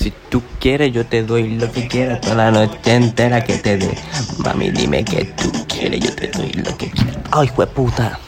Si tú quieres, yo te doy lo que quieras toda la noche entera que te dé. Mami, dime que tú quieres, yo te doy lo que quieras. Ay, puta.